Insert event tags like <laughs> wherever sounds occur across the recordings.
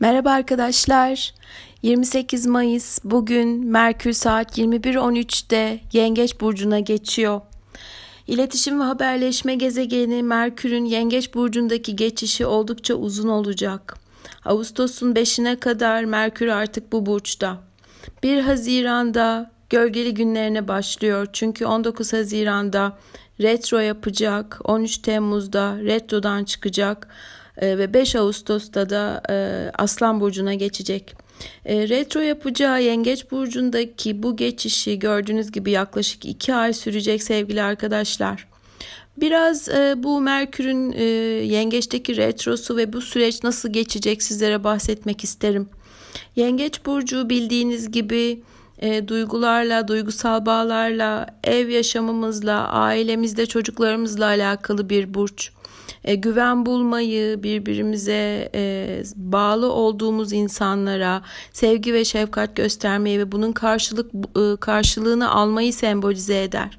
Merhaba arkadaşlar. 28 Mayıs bugün Merkür saat 21.13'te Yengeç burcuna geçiyor. İletişim ve haberleşme gezegeni Merkür'ün Yengeç burcundaki geçişi oldukça uzun olacak. Ağustos'un 5'ine kadar Merkür artık bu burçta. 1 Haziran'da gölgeli günlerine başlıyor. Çünkü 19 Haziran'da retro yapacak. 13 Temmuz'da retrodan çıkacak. Ee, ve 5 Ağustos'ta da e, Aslan Burcu'na geçecek. E, retro yapacağı Yengeç Burcu'ndaki bu geçişi gördüğünüz gibi yaklaşık 2 ay sürecek sevgili arkadaşlar. Biraz e, bu Merkür'ün e, yengeçteki retrosu ve bu süreç nasıl geçecek sizlere bahsetmek isterim. Yengeç burcu bildiğiniz gibi e, duygularla, duygusal bağlarla, ev yaşamımızla, ailemizde çocuklarımızla alakalı bir burç e, güven bulmayı, birbirimize e, bağlı olduğumuz insanlara sevgi ve şefkat göstermeyi ve bunun karşılık e, karşılığını almayı sembolize eder.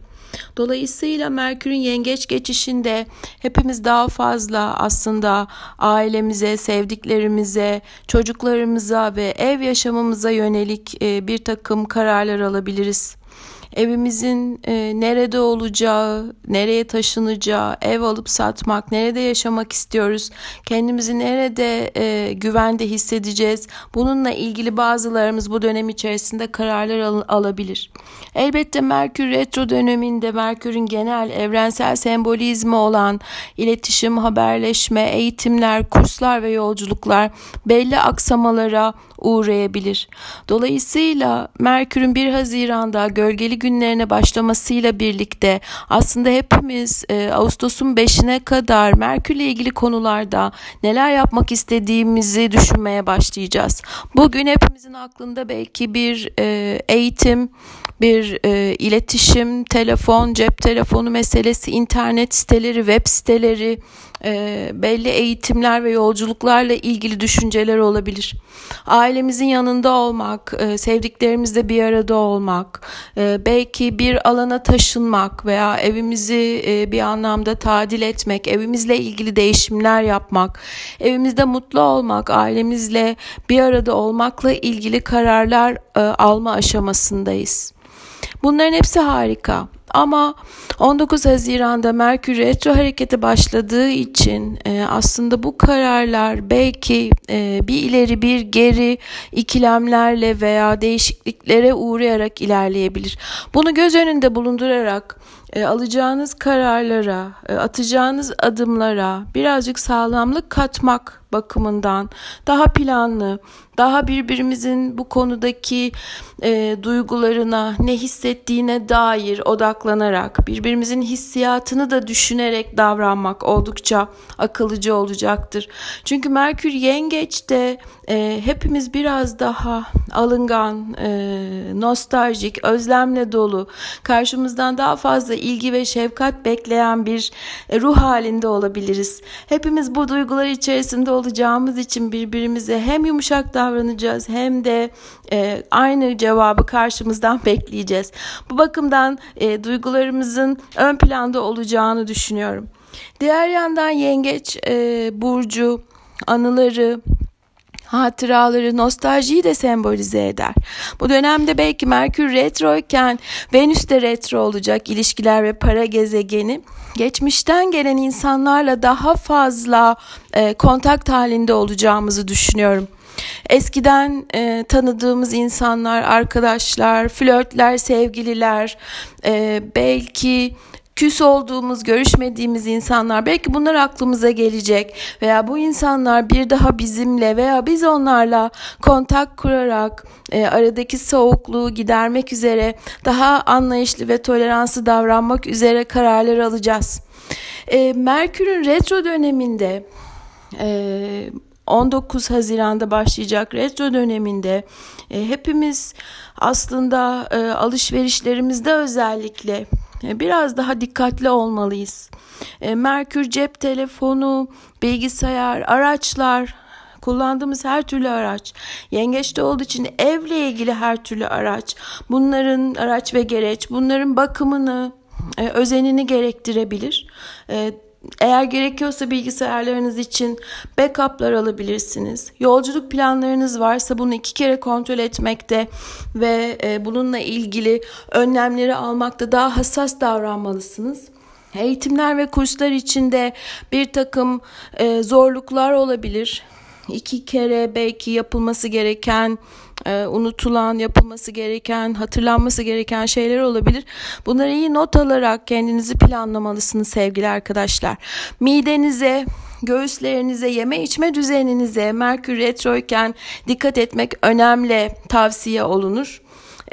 Dolayısıyla Merkür'ün yengeç geçişinde hepimiz daha fazla aslında ailemize, sevdiklerimize, çocuklarımıza ve ev yaşamımıza yönelik e, bir takım kararlar alabiliriz evimizin e, nerede olacağı, nereye taşınacağı, ev alıp satmak, nerede yaşamak istiyoruz, kendimizi nerede e, güvende hissedeceğiz. Bununla ilgili bazılarımız bu dönem içerisinde kararlar al- alabilir. Elbette Merkür retro döneminde Merkür'ün genel evrensel sembolizmi olan iletişim, haberleşme, eğitimler, kurslar ve yolculuklar belli aksamalara uğrayabilir. Dolayısıyla Merkür'ün 1 Haziran'da gölgeli günlerine başlamasıyla birlikte aslında hepimiz e, Ağustos'un 5'ine kadar Merkür'le ilgili konularda neler yapmak istediğimizi düşünmeye başlayacağız. Bugün hepimizin aklında belki bir e, eğitim, bir e, iletişim, telefon, cep telefonu meselesi, internet siteleri, web siteleri, e, belli eğitimler ve yolculuklarla ilgili düşünceler olabilir. Ailemizin yanında olmak, e, sevdiklerimizle bir arada olmak, e, belki bir alana taşınmak veya evimizi e, bir anlamda tadil etmek, evimizle ilgili değişimler yapmak, evimizde mutlu olmak, ailemizle bir arada olmakla ilgili kararlar alma aşamasındayız. Bunların hepsi harika. Ama 19 Haziran'da Merkür retro harekete başladığı için e, aslında bu kararlar belki e, bir ileri bir geri ikilemlerle veya değişikliklere uğrayarak ilerleyebilir. Bunu göz önünde bulundurarak e, alacağınız kararlara, e, atacağınız adımlara birazcık sağlamlık katmak bakımından daha planlı, daha birbirimizin bu konudaki e, duygularına, ne hissettiğine dair odaklanarak, birbirimizin hissiyatını da düşünerek davranmak oldukça akıllıca olacaktır. Çünkü Merkür Yengeç'te e, hepimiz biraz daha alıngan, e, nostaljik, özlemle dolu, karşımızdan daha fazla ilgi ve şefkat bekleyen bir ruh halinde olabiliriz. Hepimiz bu duygular içerisinde olacağımız için birbirimize hem yumuşak davranacağız hem de e, aynı cevabı karşımızdan <laughs> bekleyeceğiz. Bu bakımdan e, duygularımızın ön planda olacağını düşünüyorum. Diğer yandan yengeç e, burcu anıları, hatıraları, nostaljiyi de sembolize eder. Bu dönemde belki Merkür retro iken Venüs de retro olacak ilişkiler ve para gezegeni. Geçmişten gelen insanlarla daha fazla e, kontak halinde olacağımızı düşünüyorum. Eskiden e, tanıdığımız insanlar, arkadaşlar, flörtler, sevgililer, e, belki küs olduğumuz, görüşmediğimiz insanlar belki bunlar aklımıza gelecek veya bu insanlar bir daha bizimle veya biz onlarla kontak kurarak e, aradaki soğukluğu gidermek üzere daha anlayışlı ve toleranslı davranmak üzere kararlar alacağız. E, Merkür'ün retro döneminde e, 19 Haziran'da başlayacak retro döneminde e, hepimiz aslında e, alışverişlerimizde özellikle e, biraz daha dikkatli olmalıyız. Merkür cep telefonu, bilgisayar, araçlar, kullandığımız her türlü araç, yengeçte olduğu için evle ilgili her türlü araç, bunların araç ve gereç, bunların bakımını, özenini gerektirebilir. Eğer gerekiyorsa bilgisayarlarınız için backup'lar alabilirsiniz. Yolculuk planlarınız varsa bunu iki kere kontrol etmekte ve e, bununla ilgili önlemleri almakta daha hassas davranmalısınız. Eğitimler ve kurslar içinde bir takım e, zorluklar olabilir. İki kere belki yapılması gereken e, unutulan, yapılması gereken, hatırlanması gereken şeyler olabilir. Bunları iyi not alarak kendinizi planlamalısınız sevgili arkadaşlar. Midenize, göğüslerinize, yeme içme düzeninize Merkür retroyken dikkat etmek önemli tavsiye olunur.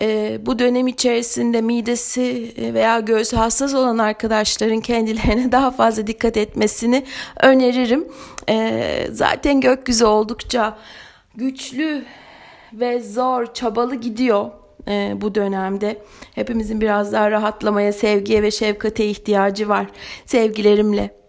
E, bu dönem içerisinde midesi veya göğsü hassas olan arkadaşların kendilerine <laughs> daha fazla dikkat etmesini öneririm. E, zaten gökyüzü oldukça güçlü ve zor, çabalı gidiyor e, bu dönemde. Hepimizin biraz daha rahatlamaya, sevgiye ve şefkate ihtiyacı var. Sevgilerimle.